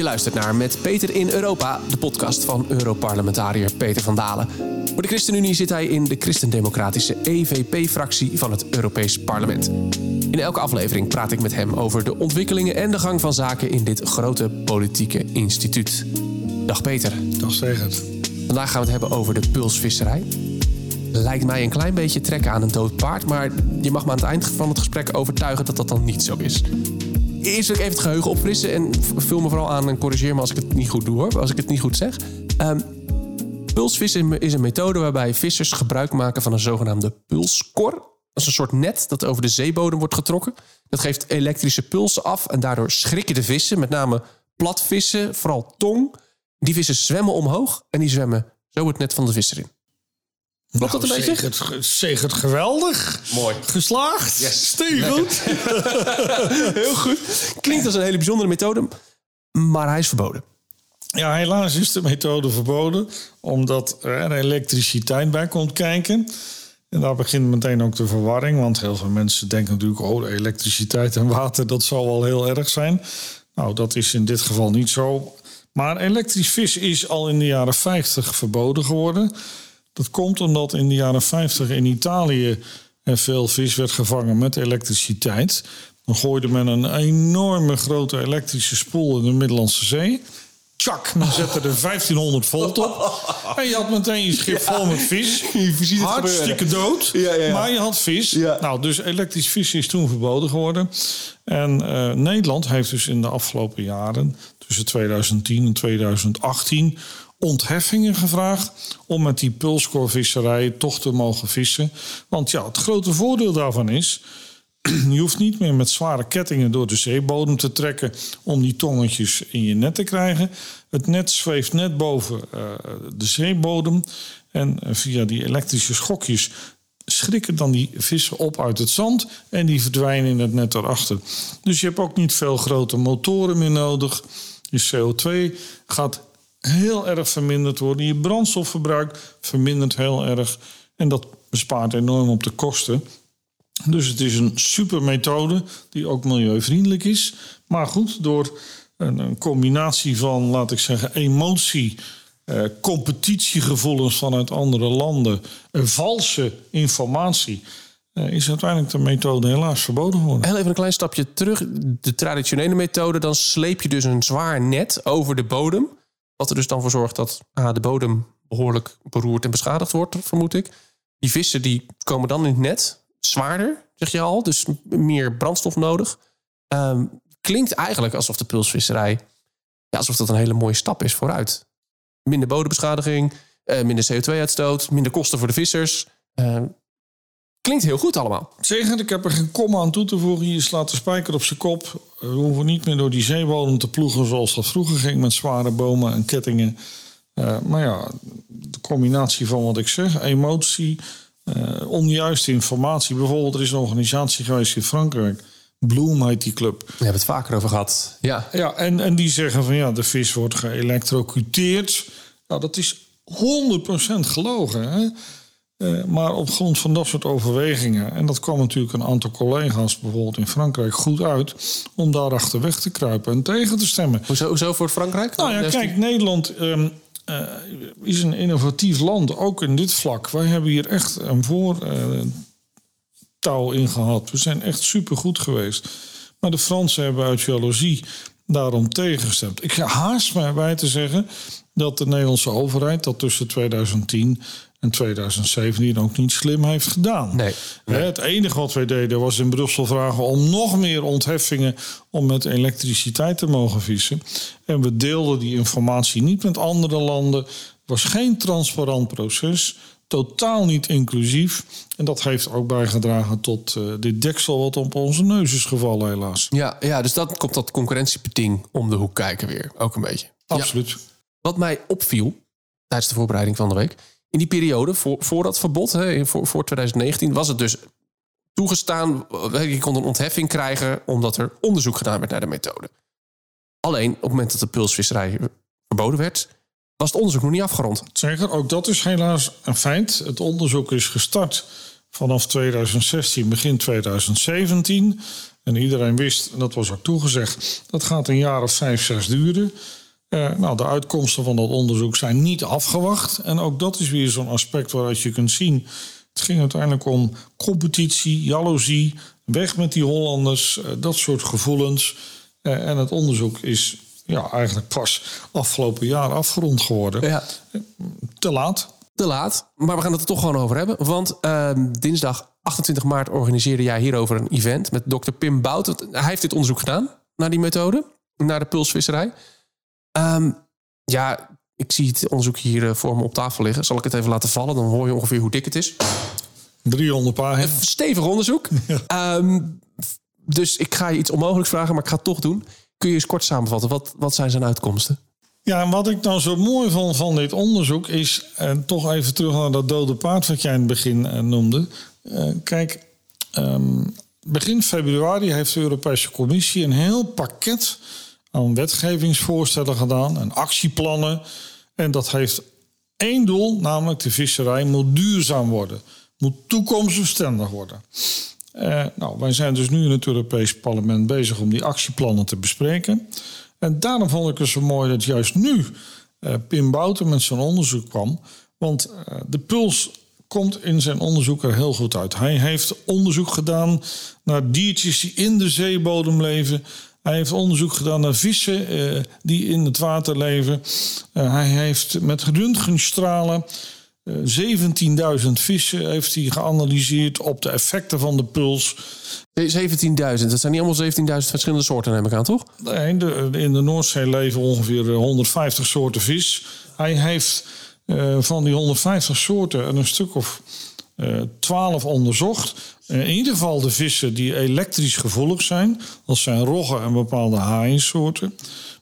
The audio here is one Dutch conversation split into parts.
Je luistert naar Met Peter in Europa, de podcast van Europarlementariër Peter van Dalen. Voor de ChristenUnie zit hij in de Christendemocratische EVP-fractie van het Europees Parlement. In elke aflevering praat ik met hem over de ontwikkelingen en de gang van zaken in dit grote politieke instituut. Dag Peter. Dag Segert. Vandaag gaan we het hebben over de pulsvisserij. Lijkt mij een klein beetje trekken aan een dood paard, maar je mag me aan het eind van het gesprek overtuigen dat dat dan niet zo is. Eerst wil ik even het geheugen opfrissen en vul me vooral aan en corrigeer me als ik het niet goed doe hoor, als ik het niet goed zeg. Um, pulsvissen is een methode waarbij vissers gebruik maken van een zogenaamde pulskor. Dat is een soort net dat over de zeebodem wordt getrokken. Dat geeft elektrische pulsen af en daardoor schrikken de vissen, met name platvissen, vooral tong. Die vissen zwemmen omhoog en die zwemmen zo het net van de visser in. Klopt dat een beetje? Zegert, geweldig. Mooi. Geslaagd. Yes. goed. Heel goed. Klinkt als een hele bijzondere methode, maar hij is verboden. Ja, helaas is de methode verboden, omdat er elektriciteit bij komt kijken. En daar begint meteen ook de verwarring, want heel veel mensen denken natuurlijk: oh, elektriciteit en water, dat zal wel heel erg zijn. Nou, dat is in dit geval niet zo. Maar elektrisch vis is al in de jaren 50 verboden geworden. Dat komt omdat in de jaren 50 in Italië veel vis werd gevangen met elektriciteit. Dan gooide men een enorme grote elektrische spoel in de Middellandse Zee. Tjak, dan zette er 1500 volt op. En je had meteen je schip vol met vis. Hartstikke dood. Ja, ja, maar je had vis. Nou, dus elektrisch vissen is toen verboden geworden. En uh, Nederland heeft dus in de afgelopen jaren, tussen 2010 en 2018, ontheffingen gevraagd om met die pulskorvisserij toch te mogen vissen. Want ja, het grote voordeel daarvan is. Je hoeft niet meer met zware kettingen door de zeebodem te trekken om die tongetjes in je net te krijgen. Het net zweeft net boven uh, de zeebodem. En uh, via die elektrische schokjes schrikken dan die vissen op uit het zand en die verdwijnen in het net erachter. Dus je hebt ook niet veel grote motoren meer nodig. Je CO2 gaat heel erg verminderd worden. Je brandstofverbruik vermindert heel erg. En dat bespaart enorm op de kosten. Dus het is een super methode die ook milieuvriendelijk is. Maar goed, door een, combinatie van, laat ik zeggen, emotie, eh, competitiegevoelens vanuit andere landen, valse informatie. Eh, is uiteindelijk de methode helaas verboden geworden. Heel even een klein stapje terug. De traditionele methode, dan sleep je dus een zwaar net over de bodem. Wat er dus dan voor zorgt dat ah, de bodem behoorlijk beroerd en beschadigd wordt, vermoed ik. Die vissen die komen dan in het net. Zwaarder, zeg je al. Dus meer brandstof nodig. Ehm, klinkt eigenlijk alsof de pulsvisserij... Ja, alsof dat een hele mooie stap is vooruit. Minder bodembeschadiging, uh, minder CO2-uitstoot, minder kosten voor de vissers. Uh, Klinkt heel goed allemaal. Zeker, ik heb er geen komma aan toe te voegen. Je slaat de spijker op zijn kop. We hoeven niet meer door die zeebodem te ploegen zoals dat vroeger ging met zware bomen en kettingen. Uh, maar ja, de combinatie van wat ik zeg, emotie, uh, onjuiste informatie. Bijvoorbeeld, er is een organisatie geweest in Frankrijk. Bloom heet die club. We hebben het vaker over gehad. Ja, ja en, en die zeggen van ja, de vis wordt geëlectrocuteerd. Nou, dat is 100% gelogen. Hè? Eh, maar op grond van dat soort overwegingen, en dat kwam natuurlijk een aantal collega's bijvoorbeeld in Frankrijk goed uit, om daarachter weg te kruipen en tegen te stemmen. Hoezo, hoezo voor Frankrijk? Nou ja, kijk, Nederland um, uh, is een innovatief land, ook in dit vlak. Wij hebben hier echt een voortouw in gehad. We zijn echt supergoed geweest. Maar de Fransen hebben uit jaloezie daarom tegengestemd. Ik haast mij bij te zeggen dat de Nederlandse overheid dat tussen 2010 en 2017 ook niet slim heeft gedaan. Nee, Het enige wat wij deden was in Brussel vragen om nog meer ontheffingen om met elektriciteit te mogen vissen. En we deelden die informatie niet met andere landen. Het was geen transparant proces, totaal niet inclusief. En dat heeft ook bijgedragen tot uh, dit deksel wat op onze neus is gevallen, helaas. Ja, ja dus dat komt dat concurrentiepeting om de hoek kijken weer, ook een beetje. Absoluut. Wat mij opviel tijdens de voorbereiding van de week in die periode, voor, voor dat verbod, hè, voor, voor 2019, was het dus toegestaan. Je kon een ontheffing krijgen omdat er onderzoek gedaan werd naar de methode. Alleen op het moment dat de pulsvisserij verboden werd, was het onderzoek nog niet afgerond. Zeker, ook dat is helaas een feit. Het onderzoek is gestart vanaf 2016, begin 2017. En iedereen wist, en dat was ook toegezegd, dat gaat een jaar of vijf, zes duren. Uh, nou, de uitkomsten van dat onderzoek zijn niet afgewacht. En ook dat is weer zo'n aspect waaruit je kunt zien. Het ging uiteindelijk om competitie, jaloezie, weg met die Hollanders, uh, dat soort gevoelens. Uh, en het onderzoek is ja, eigenlijk pas afgelopen jaar afgerond geworden. Ja. Te laat. Te laat, maar we gaan het er toch gewoon over hebben. Want ehm, dinsdag 28 maart organiseerde jij hierover een event met dokter Pim Bout. Hij heeft dit onderzoek gedaan naar die methode, naar de pulsvisserij. Um, ja, ik zie het onderzoek hier eh, voor me op tafel liggen. Zal ik het even laten vallen? Dan hoor je ongeveer hoe dik het is. 300 pagina's. Stevig onderzoek. Um, dus ik ga je iets onmogelijks vragen, maar ik ga het toch doen. Kun je eens kort samenvatten? Wat, wat zijn zijn uitkomsten? Ja, en wat ik nou zo mooi vond van dit onderzoek is... en eh, toch even terug naar dat dode paard wat jij in het begin uh, noemde. Kijk, um, begin februari heeft de Europese Commissie een heel pakket aan wetgevingsvoorstellen gedaan en actieplannen. En dat heeft één doel, namelijk de visserij moet duurzaam worden. Moet toekomstbestendig worden. Uh, nou, wij zijn dus nu in het Europese parlement bezig om die actieplannen te bespreken. En daarom vond ik het zo mooi dat juist nu uh, Pim Bouten met zijn onderzoek kwam. Want uh, de puls komt in zijn onderzoek er heel goed uit. Hij heeft onderzoek gedaan naar diertjes die in de zeebodem leven. Hij heeft onderzoek gedaan naar vissen uh, die in het water leven. Uh, hij heeft met röntgenstralen uh, 17.000 vissen heeft hij geanalyseerd op de effecten van de puls. 17.000, dat zijn niet allemaal 17.000 verschillende soorten, neem ik aan, toch? Nee, de, in de Noordzee leven ongeveer 150 soorten vis. Hij heeft van die 150 soorten een stuk of 12 onderzocht. In ieder geval de vissen die elektrisch gevoelig zijn. Dat zijn roggen en bepaalde haaiensoorten.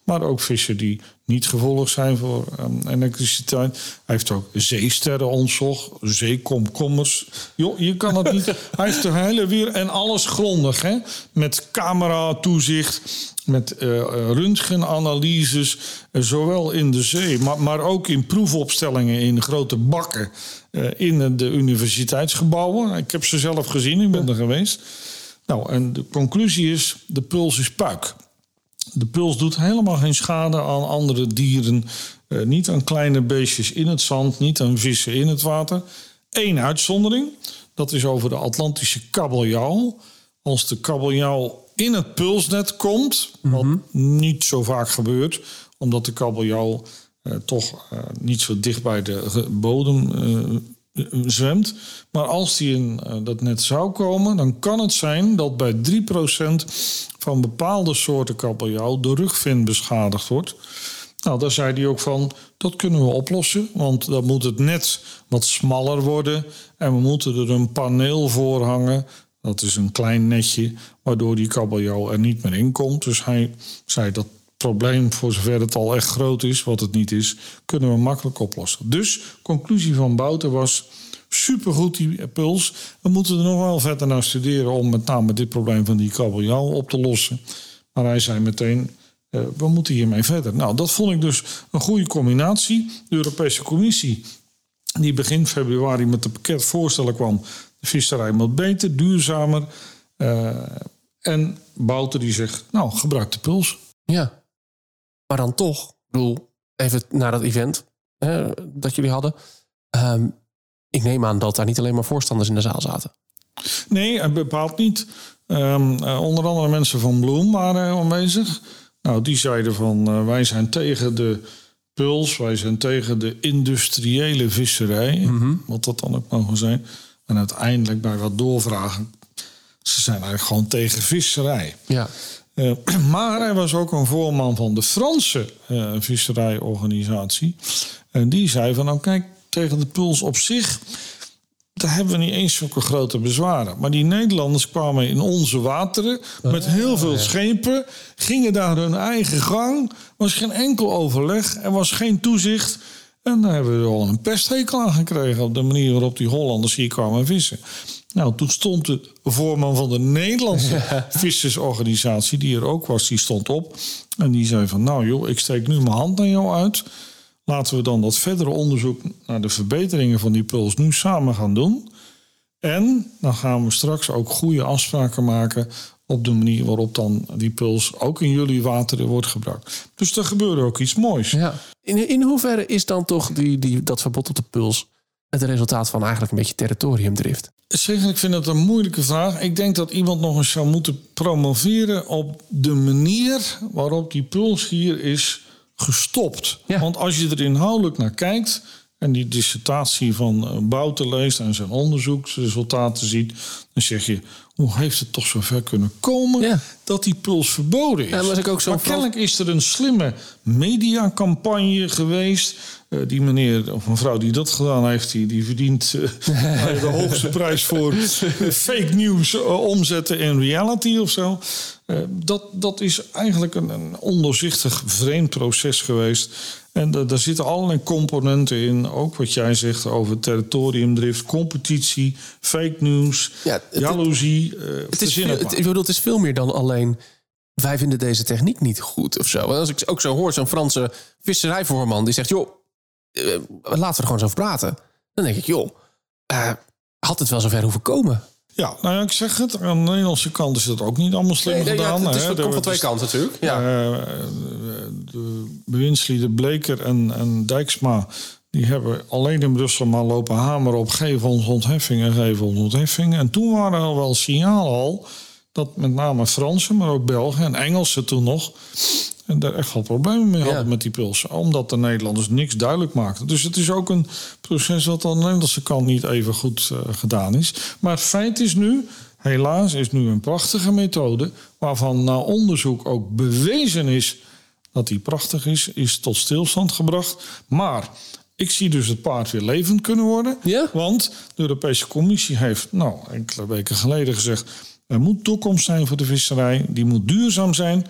Maar ook vissen die niet gevoelig zijn voor um, elektriciteit. Hij heeft ook zeesterren ontzocht, zeekomkommers. Jo, je kan het niet. Hij heeft de hele weer en alles grondig, hè? Met camera-toezicht, met uh, röntgenanalyses, uh, zowel in de zee, maar, maar ook in proefopstellingen in grote bakken uh, in de universiteitsgebouwen. Ik heb ze zelf gezien, ik ben er geweest. Nou, en de conclusie is: de puls is puik. De puls doet helemaal geen schade aan andere dieren. Niet aan kleine beestjes in het zand, niet aan vissen in het water. Eén uitzondering, dat is over de Atlantische kabeljauw. Als de kabeljauw in het pulsnet komt, mm -hmm. wat niet zo vaak gebeurt, omdat de kabeljauw uh, toch uh, niet zo dicht bij de bodem zwemt. Maar als die in dat net zou komen, dan kan het zijn dat bij 3% van bepaalde soorten kabeljauw de rugvin beschadigd wordt. Nou, daar zei hij ook van, dat kunnen we oplossen, want dan moet het net wat smaller worden en we moeten er een paneel voor hangen. Dat is een klein netje, waardoor die kabeljauw er niet meer in komt. Dus hij zei dat probleem, voor zover het al echt groot is, wat het niet is, kunnen we makkelijk oplossen. Dus conclusie van Bouten was supergoed die puls. We moeten er nog wel verder naar studeren om met name dit probleem van die kabeljauw op te lossen. Maar hij zei meteen, uh, we moeten hiermee verder. Nou, dat vond ik dus een goede combinatie. De Europese Commissie, die begin februari met het pakket voorstellen kwam... de visserij moet beter, duurzamer. Uh, en Bouten die zegt, nou, gebruik de puls. Ja, maar dan toch, ik bedoel, even naar dat event hè, dat jullie hadden... Um, ik neem aan dat daar niet alleen maar voorstanders in de zaal zaten. Nee, bepaald niet. Um, uh, onder andere mensen van Bloem waren aanwezig. Nou, die zeiden van uh, wij zijn tegen de puls, wij zijn tegen de industriële visserij, mm -hmm. wat dat dan ook mogen zijn. En uiteindelijk bij wat doorvragen, ze zijn eigenlijk gewoon tegen visserij. Ja. Uh, maar hij was ook een voorman van de Franse visserijorganisatie. En die zei van nou kijk, tegen de puls op zich, daar hebben we niet eens zulke grote bezwaren. Maar die Nederlanders kwamen in onze wateren met heel veel schepen, gingen daar hun eigen gang, was geen enkel overleg, er was geen toezicht. En daar hebben we al een pesthekel aan gekregen op de manier waarop die Hollanders hier kwamen vissen. Nou, toen stond de voorman van de Nederlandse vissersorganisatie, die er ook was, die stond op. En die zei van, nou joh, ik steek nu mijn hand naar jou uit. Laten we dan dat verdere onderzoek naar de verbeteringen van die puls nu samen gaan doen. En dan gaan we straks ook goede afspraken maken op de manier waarop dan die puls ook in jullie wateren wordt gebruikt. Dus er gebeurde ook iets moois. Ja. In, in hoeverre is dan toch die, die, dat verbod op de puls het resultaat van eigenlijk een beetje territoriumdrift? Zeg, ik vind het een moeilijke vraag. Ik denk dat iemand nog eens zou moeten promoveren op de manier waarop die puls hier is gestopt. Ja. Want als je er inhoudelijk naar kijkt en die dissertatie van eh, Bouten leest en zijn onderzoeksresultaten ziet, dan zeg je, hoe heeft het toch zo ver kunnen komen Ja. dat die puls verboden is? Ja, als ik ook zo'n maar kennelijk is er een slimme mediacampagne geweest. Eh, die meneer of mevrouw die dat gedaan heeft, die, die verdient eh, de hoogste prijs voor fake news omzetten in reality of zo. Dat, dat is eigenlijk een, een ondoorzichtig, vreemd proces geweest. En da- daar zitten allerlei componenten in. Ook wat jij zegt over territoriumdrift, competitie, fake news, Ja, het- jaloezie. eh, Het is, verzin veel, het het, maar. ik bedoel, het is veel meer dan alleen. Wij vinden deze techniek niet goed of zo. En als ik ook zo hoor, zo'n Franse visserijvoorman die zegt: joh, eh, laten we er gewoon eens over praten. Dan denk ik: joh, eh, had het wel zover hoeven komen? Ja, nou ja, ik zeg het. Aan de Nederlandse kant is dat ook niet allemaal slim gedaan. het, is, het komt van twee kanten natuurlijk. Ja. Eh, de bewindslieden Bleker en, en Dijksma... die hebben alleen in Brussel maar lopen hameren op... geef ons ontheffing en geef ons ontheffing. En toen waren er wel signalen al... dat met name Fransen, maar ook Belgen en Engelsen toen nog... en daar echt wel problemen mee hadden Ja. met die pulsen. Omdat de Nederlanders niks duidelijk maakten. Dus het is ook een proces wat aan de Nederlandse kant niet even goed eh, gedaan is. Maar het feit is nu... Helaas is nu een prachtige methode waarvan na onderzoek ook bewezen is dat die prachtig is, is tot stilstand gebracht. Maar ik zie dus het paard weer levend kunnen worden. Ja? Want de Europese Commissie heeft nou, enkele weken geleden gezegd... er moet toekomst zijn voor de visserij, die moet duurzaam zijn.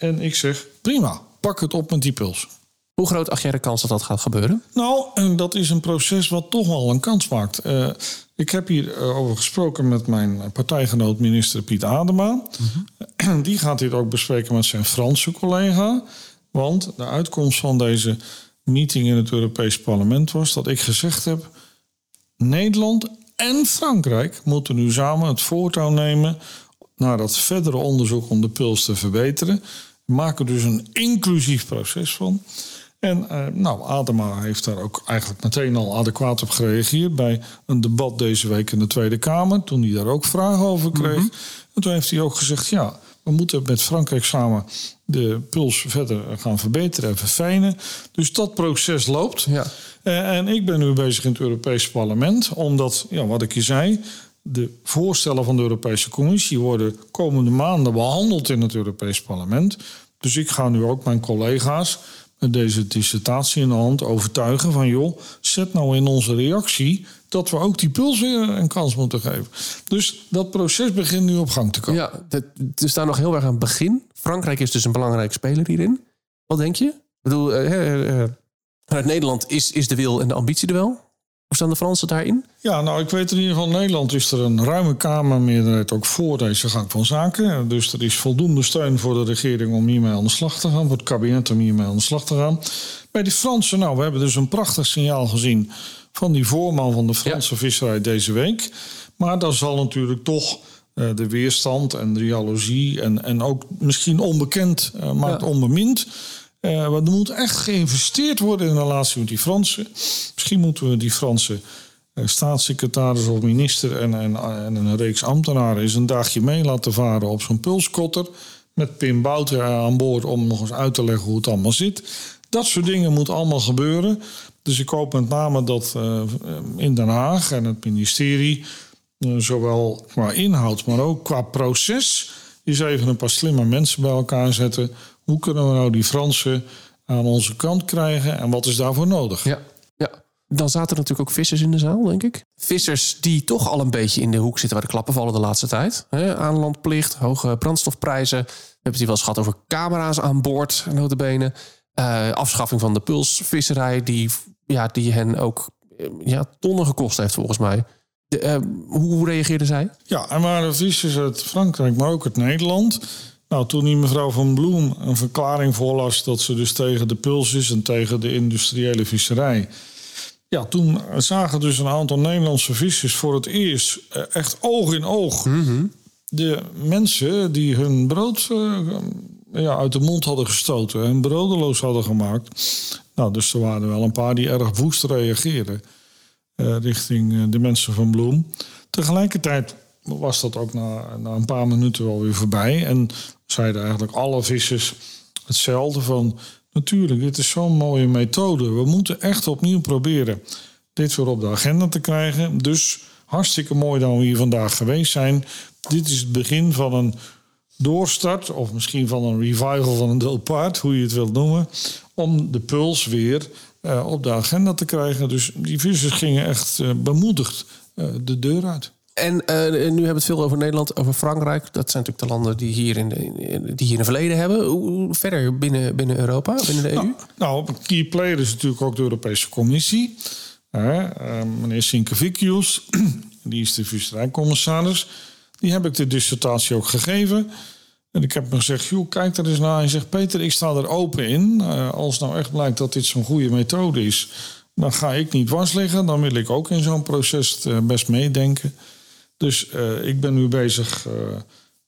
En ik zeg, prima, pak het op met die puls. Hoe groot acht jij de kans dat dat gaat gebeuren? Nou, en dat is een proces wat toch wel een kans maakt. Eh, ik heb hier eh, over gesproken met mijn partijgenoot minister Piet Adema. Die gaat dit ook bespreken met zijn Franse collega. Want de uitkomst van deze meeting in het Europees Parlement was dat ik gezegd heb... Nederland en Frankrijk moeten nu samen het voortouw nemen... naar dat verdere onderzoek om de puls te verbeteren. We maken dus een inclusief proces van... En eh, nou, Adema heeft daar ook eigenlijk meteen al adequaat op gereageerd bij een debat deze week in de Tweede Kamer, toen hij daar ook vragen over kreeg. En toen heeft hij ook gezegd, ja, we moeten met Frankrijk samen de puls verder gaan verbeteren en verfijnen. Dus dat proces loopt. Ja. Eh, en ik ben nu bezig in het Europese parlement, omdat, ja, wat ik je zei, de voorstellen van de Europese Commissie worden komende maanden behandeld in het Europees parlement. Dus ik ga nu ook mijn collega's met deze dissertatie in de hand overtuigen van joh, zet nou in onze reactie dat we ook die puls weer een kans moeten geven. Dus dat proces begint nu op gang te komen. Ja, is daar nog heel erg aan het begin. Frankrijk is dus een belangrijke speler hierin. Wat denk je? Ik bedoel, eh, eh, eh, vanuit Nederland is, is de wil en de ambitie er wel. Hoe staan de Fransen daarin? Ja, nou, ik weet in ieder geval, in Nederland is er een ruime Kamermeerderheid ook voor deze gang van zaken. Dus er is voldoende steun voor de regering om hiermee aan de slag te gaan, voor het kabinet om hiermee aan de slag te gaan. Bij de Fransen, nou, we hebben dus een prachtig signaal gezien van die voorman van de Franse visserij deze week. Maar daar zal natuurlijk toch eh, de weerstand en de jaloezie en, en ook misschien onbekend, eh, Ja. onbemind. Eh, want er moet echt geïnvesteerd worden in de relatie met die Fransen. Misschien moeten we die Franse eh, staatssecretaris of minister en, en, en een reeks ambtenaren eens een dagje mee laten varen op zo'n pulskotter. Met Pim Bouter aan boord om nog eens uit te leggen hoe het allemaal zit. Dat soort dingen moet allemaal gebeuren. Dus ik hoop met name dat eh, in Den Haag en het ministerie, zowel qua inhoud, maar ook qua proces, eens even een paar slimme mensen bij elkaar zetten. Hoe kunnen we nou die Fransen aan onze kant krijgen en wat is daarvoor nodig? Ja. ja. Dan zaten er natuurlijk ook vissers in de zaal, denk ik. Vissers die toch al een beetje in de hoek zitten waar de klappen vallen de laatste tijd. Aanlandplicht, hoge brandstofprijzen. We hebben het hier wel eens gehad over camera's aan boord, notabene. Eh afschaffing van de pulsvisserij, die, ja, die hen ook eh, ja, tonnen gekost heeft volgens mij. De, eh, hoe reageerden zij? Ja, en waren vissers uit Frankrijk, maar ook uit Nederland. Nou, toen die mevrouw van Bloem een verklaring voorlas dat ze dus tegen de puls is en tegen de industriële visserij. Ja, toen zagen dus een aantal Nederlandse vissers voor het eerst eh, echt oog in oog de mensen die hun brood uh, ja, uit de mond hadden gestoten en broodeloos hadden gemaakt. Nou, dus er waren wel een paar die erg woest reageerden uh, richting de mensen van Bloem. Tegelijkertijd was dat ook na, na een paar minuten wel weer voorbij. En zeiden eigenlijk alle vissers hetzelfde van... natuurlijk, dit is zo'n mooie methode. We moeten echt opnieuw proberen dit weer op de agenda te krijgen. Dus hartstikke mooi dat we hier vandaag geweest zijn. Dit is het begin van een doorstart, of misschien van een revival van een dood paard, hoe je het wilt noemen, om de puls weer uh, op de agenda te krijgen. Dus die vissers gingen echt uh, bemoedigd uh, de deur uit. En uh, nu hebben we het veel over Nederland, over Frankrijk. Dat zijn natuurlijk de landen die hier in, de, die hier een verleden hebben. Hoe verder binnen, binnen Europa, binnen de EU? Nou, nou, een key player is natuurlijk ook de Europese Commissie. Uh, meneer Sinkevicius, die is de visserijcommissaris. Die heb ik de dissertatie ook gegeven. En ik heb hem gezegd, joh, kijk er eens naar. Hij zegt, Peter, ik sta er open in. Uh, als nou echt blijkt dat dit zo'n goede methode is... dan ga ik niet was liggen. Dan wil ik ook in zo'n proces best meedenken. Dus uh, ik ben nu bezig, uh,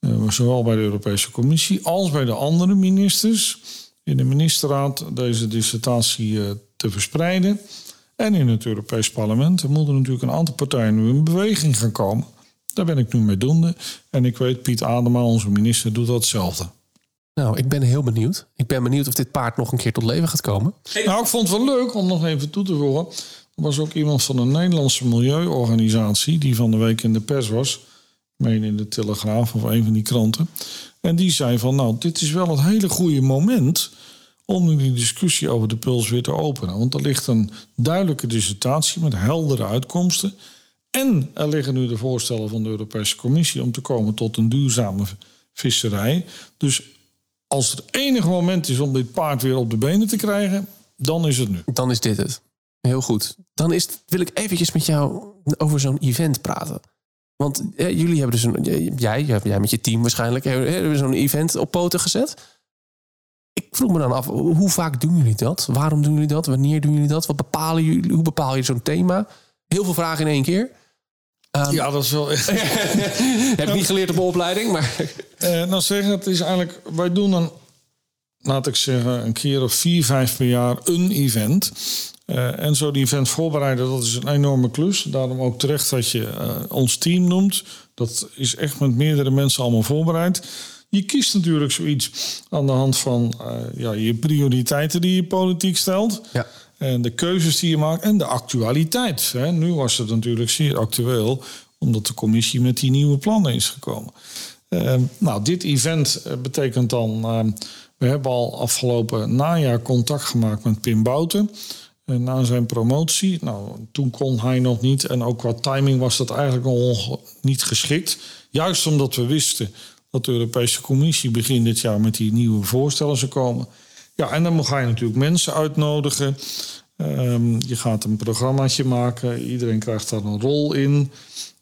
uh, zowel bij de Europese Commissie als bij de andere ministers, in de ministerraad deze dissertatie te verspreiden. En in het Europees Parlement. Er moeten natuurlijk een aantal partijen nu in beweging gaan komen. Daar ben ik nu mee doende. En ik weet, Piet Adema, onze minister, doet dat hetzelfde. Nou, ik ben heel benieuwd. Ik ben benieuwd of dit paard nog een keer tot leven gaat komen. Nou, ik vond het wel leuk om nog even toe te voegen. Er was ook iemand van een Nederlandse milieuorganisatie die van de week in de pers was. Meen in de Telegraaf of een van die kranten. En die zei van nou, dit is wel het hele goede moment om die discussie over de puls weer te openen. Want er ligt een duidelijke dissertatie met heldere uitkomsten. En er liggen nu de voorstellen van de Europese Commissie om te komen tot een duurzame visserij. Dus als het enige moment is om dit paard weer op de benen te krijgen, dan is het nu. Dan is dit het. Heel goed. Dan is wil ik eventjes met jou over zo'n event praten. Want jullie hebben dus een. Jij, jij met je team waarschijnlijk, hebben zo'n event op poten gezet. Ik vroeg me dan af, hoe vaak doen jullie dat? Waarom doen jullie dat? Wanneer doen jullie dat? Wat bepalen jullie? Hoe bepaal je zo'n thema? Heel veel vragen in één keer. Um, ja, dat is wel echt. heb ik niet geleerd op de opleiding, maar. Uh, nou, zeggen, het is eigenlijk. Wij doen dan, laat ik zeggen, een keer of vier, vijf per jaar een event. Uh, en zo die event voorbereiden, dat is een enorme klus. Daarom ook terecht dat je uh, ons team noemt. Dat is echt met meerdere mensen allemaal voorbereid. Je kiest natuurlijk zoiets aan de hand van uh, ja, je prioriteiten die je politiek stelt. Ja. En de keuzes die je maakt en de actualiteit. Hè. Nu was het natuurlijk zeer actueel, omdat de commissie met die nieuwe plannen is gekomen. nou, dit event betekent dan. We hebben al afgelopen najaar contact gemaakt met Pim Bouten na zijn promotie. Nou, toen kon hij nog niet. En ook qua timing was dat eigenlijk nog niet geschikt. Juist omdat we wisten dat de Europese Commissie begin dit jaar met die nieuwe voorstellen zou komen. Ja, en dan ga je natuurlijk mensen uitnodigen. Um, je gaat een programmaatje maken. Iedereen krijgt daar een rol in.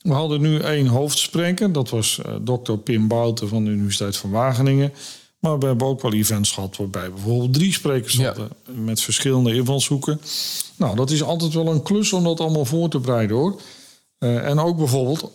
We hadden nu één hoofdspreker. Dat was uh, dokter Pim Bouten van de Universiteit van Wageningen. Maar we hebben ook wel events gehad waarbij bijvoorbeeld drie sprekers hadden met verschillende invalshoeken. Nou, dat is altijd wel een klus om dat allemaal voor te bereiden hoor. Uh, en ook bijvoorbeeld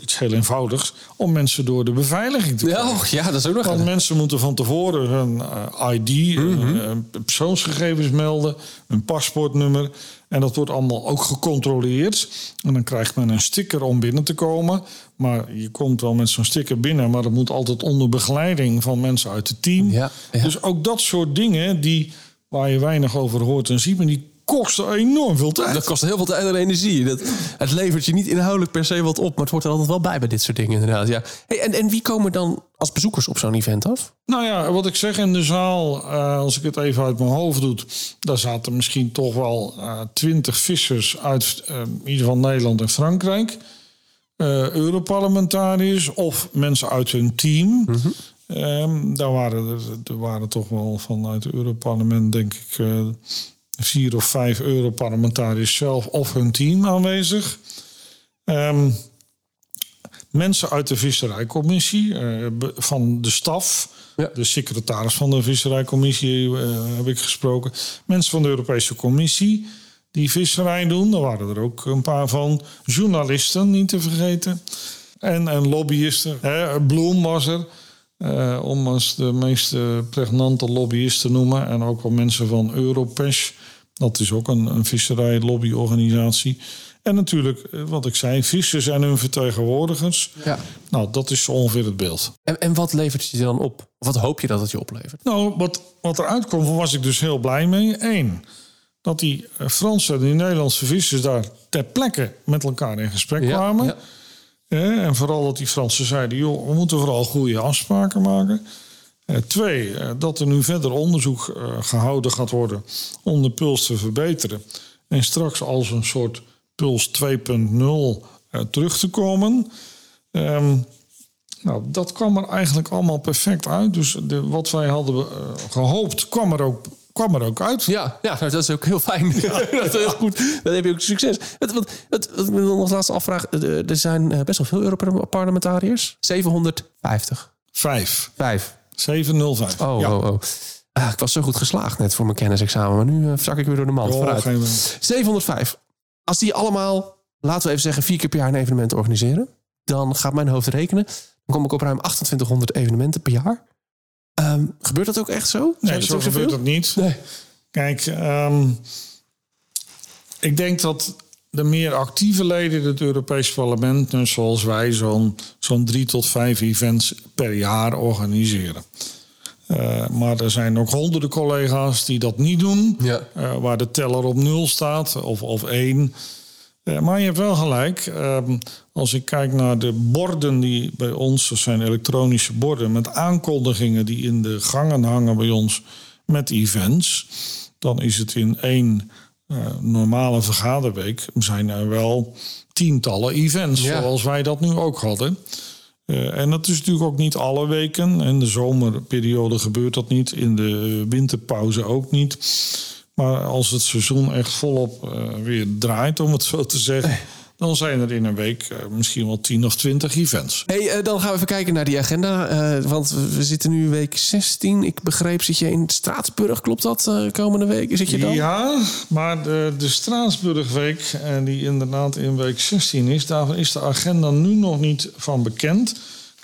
iets heel eenvoudigs, om mensen door de beveiliging te krijgen. Ja, ja dat is ook nog Want mensen moeten van tevoren hun uh, ID, mm -hmm. uh, persoonsgegevens melden, een paspoortnummer. En dat wordt allemaal ook gecontroleerd. En dan krijgt men een sticker om binnen te komen. Maar je komt wel met zo'n sticker binnen, maar dat moet altijd onder begeleiding van mensen uit het team. Ja, ja. Dus ook dat soort dingen die, waar je weinig over hoort en ziet, maar die kosten enorm veel tijd. Dat kost heel veel tijd en energie. Dat, het levert je niet inhoudelijk per se wat op, maar het wordt er altijd wel bij bij dit soort dingen inderdaad. Ja. Hey, en, en wie komen dan als bezoekers op zo'n event af? Nou ja, wat ik zeg in de zaal, uh, als ik het even uit mijn hoofd doe, daar zaten misschien toch wel twintig uh, vissers uit uh, in ieder geval Nederland en Frankrijk. Europarlementariërs of mensen uit hun team. Mm -hmm. um, daar waren er, er, waren toch wel vanuit het Europarlement, denk ik vier of vijf Europarlementariërs zelf of hun team aanwezig. Um, mensen uit de Visserijcommissie, uh, van de staf, ja. de secretaris van de Visserijcommissie uh, heb ik gesproken. Mensen van de Europese Commissie die visserij doen, daar waren er ook een paar van. Journalisten, niet te vergeten. En, en lobbyisten. Hè, Bloem was er. eh, om als de meest eh, pregnante lobbyist te noemen. En ook al mensen van Europesh. Dat is ook een, een visserijlobbyorganisatie. En natuurlijk, eh, wat ik zei, vissers en hun vertegenwoordigers. Ja. Nou, dat is ongeveer het beeld. En, en wat levert je dan op? Wat hoop je dat het je oplevert? Nou, wat, wat eruit was ik dus heel blij mee. Eén, dat die eh, Franse en die Nederlandse vissers daar ter plekke met elkaar in gesprek kwamen. ja. En vooral dat die Fransen zeiden, joh, we moeten vooral goede afspraken maken. Eh, twee, eh, dat er nu verder onderzoek eh, gehouden gaat worden om de puls te verbeteren. En straks als een soort puls 2.0 eh, terug te komen. Ehm, nou, dat kwam er eigenlijk allemaal perfect uit. Dus de, wat wij hadden eh, gehoopt, kwam er ook, kwam er ook uit. Ja, ja nou, dat is ook heel fijn. dat is heel goed. Dan heb je ook succes. Wat, wat, wat, wat ik me nog als laatste afvraag. eh, Er zijn eh, best wel veel Europarlementariërs. 750. Vijf. Vijf. 705. Oh, ja. oh, oh. Ah, ik was zo goed geslaagd net voor mijn kennisexamen. Maar nu uh, zak ik weer door de mand. Oh, Vooruit. geen- 705. Als die allemaal, laten we even zeggen, vier keer per jaar een evenement organiseren. Dan gaat mijn hoofd rekenen. Dan kom ik op ruim 2800 evenementen per jaar. Ehm, gebeurt dat ook echt zo? Zijn Nee, dat zo gebeurt zoveel? het niet. Nee. Kijk, ehm, ik denk dat de meer actieve leden in het Europees Parlement, dus zoals wij, zo'n zo'n drie tot vijf events per jaar organiseren. Eh, maar er zijn ook honderden collega's die dat niet doen, Ja. eh, waar de teller op nul staat of, of één. Eh, maar je hebt wel gelijk. ehm, als ik kijk naar de borden die bij ons, dat zijn elektronische borden met aankondigingen die in de gangen hangen bij ons met events, dan is het in één eh, normale vergaderweek zijn er wel tientallen events, Ja. zoals wij dat nu ook hadden. Eh, en dat is natuurlijk ook niet alle weken. In de zomerperiode gebeurt dat niet. In de winterpauze ook niet. Maar als het seizoen echt volop eh, weer draait, om het zo te zeggen... dan zijn er in een week eh, misschien wel 10 of 20 events. Hey, eh, dan gaan we even kijken naar die agenda. want we- zitten nu week 16. Ik begreep, zit je in Straatsburg? Klopt dat? komende week zit je dan? Ja, maar de, de Straatsburgweek, die inderdaad in week 16 is... daar is de agenda nu nog niet van bekend.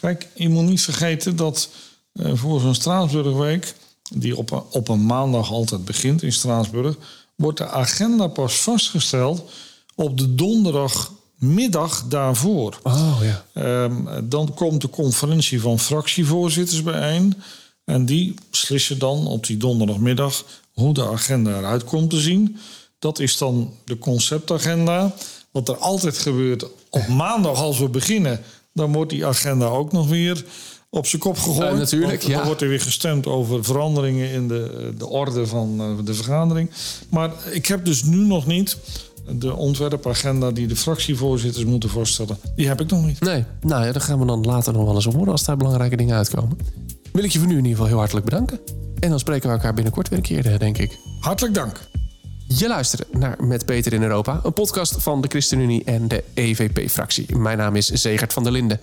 Kijk, je moet niet vergeten dat voor zo'n Straatsburgweek... die op een, op een maandag altijd begint in Straatsburg... wordt de agenda pas vastgesteld op de donderdagmiddag daarvoor. Oh ja. Ehm, dan komt de conferentie van fractievoorzitters bijeen. En die beslissen dan op die donderdagmiddag hoe de agenda eruit komt te zien. Dat is dan de conceptagenda. Wat er altijd gebeurt op maandag als we beginnen, dan wordt die agenda ook nog weer op zijn kop gegooid. Eh, natuurlijk, Want Dan ja. wordt er weer gestemd over veranderingen in de, de orde van eh, de vergadering. Maar ik heb dus nu nog niet de ontwerpagenda die de fractievoorzitters moeten voorstellen. Die heb ik nog niet. Nee, nou ja, dan gaan we dan later nog wel eens horen als daar belangrijke dingen uitkomen. Wil ik je voor nu in ieder geval heel hartelijk bedanken. En dan spreken we elkaar binnenkort weer een keer, eh, denk ik. Hartelijk dank. Je luistert naar Met Beter in Europa, een podcast van de ChristenUnie en de EVP-fractie. Mijn naam is Zegert van der Linden.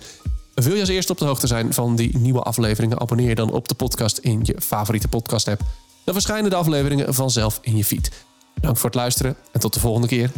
Wil je als eerste op de hoogte zijn van die nieuwe afleveringen? Abonneer je dan op de podcast in je favoriete podcast-app. Dan verschijnen de afleveringen vanzelf in je feed. Dank voor het luisteren en tot de volgende keer.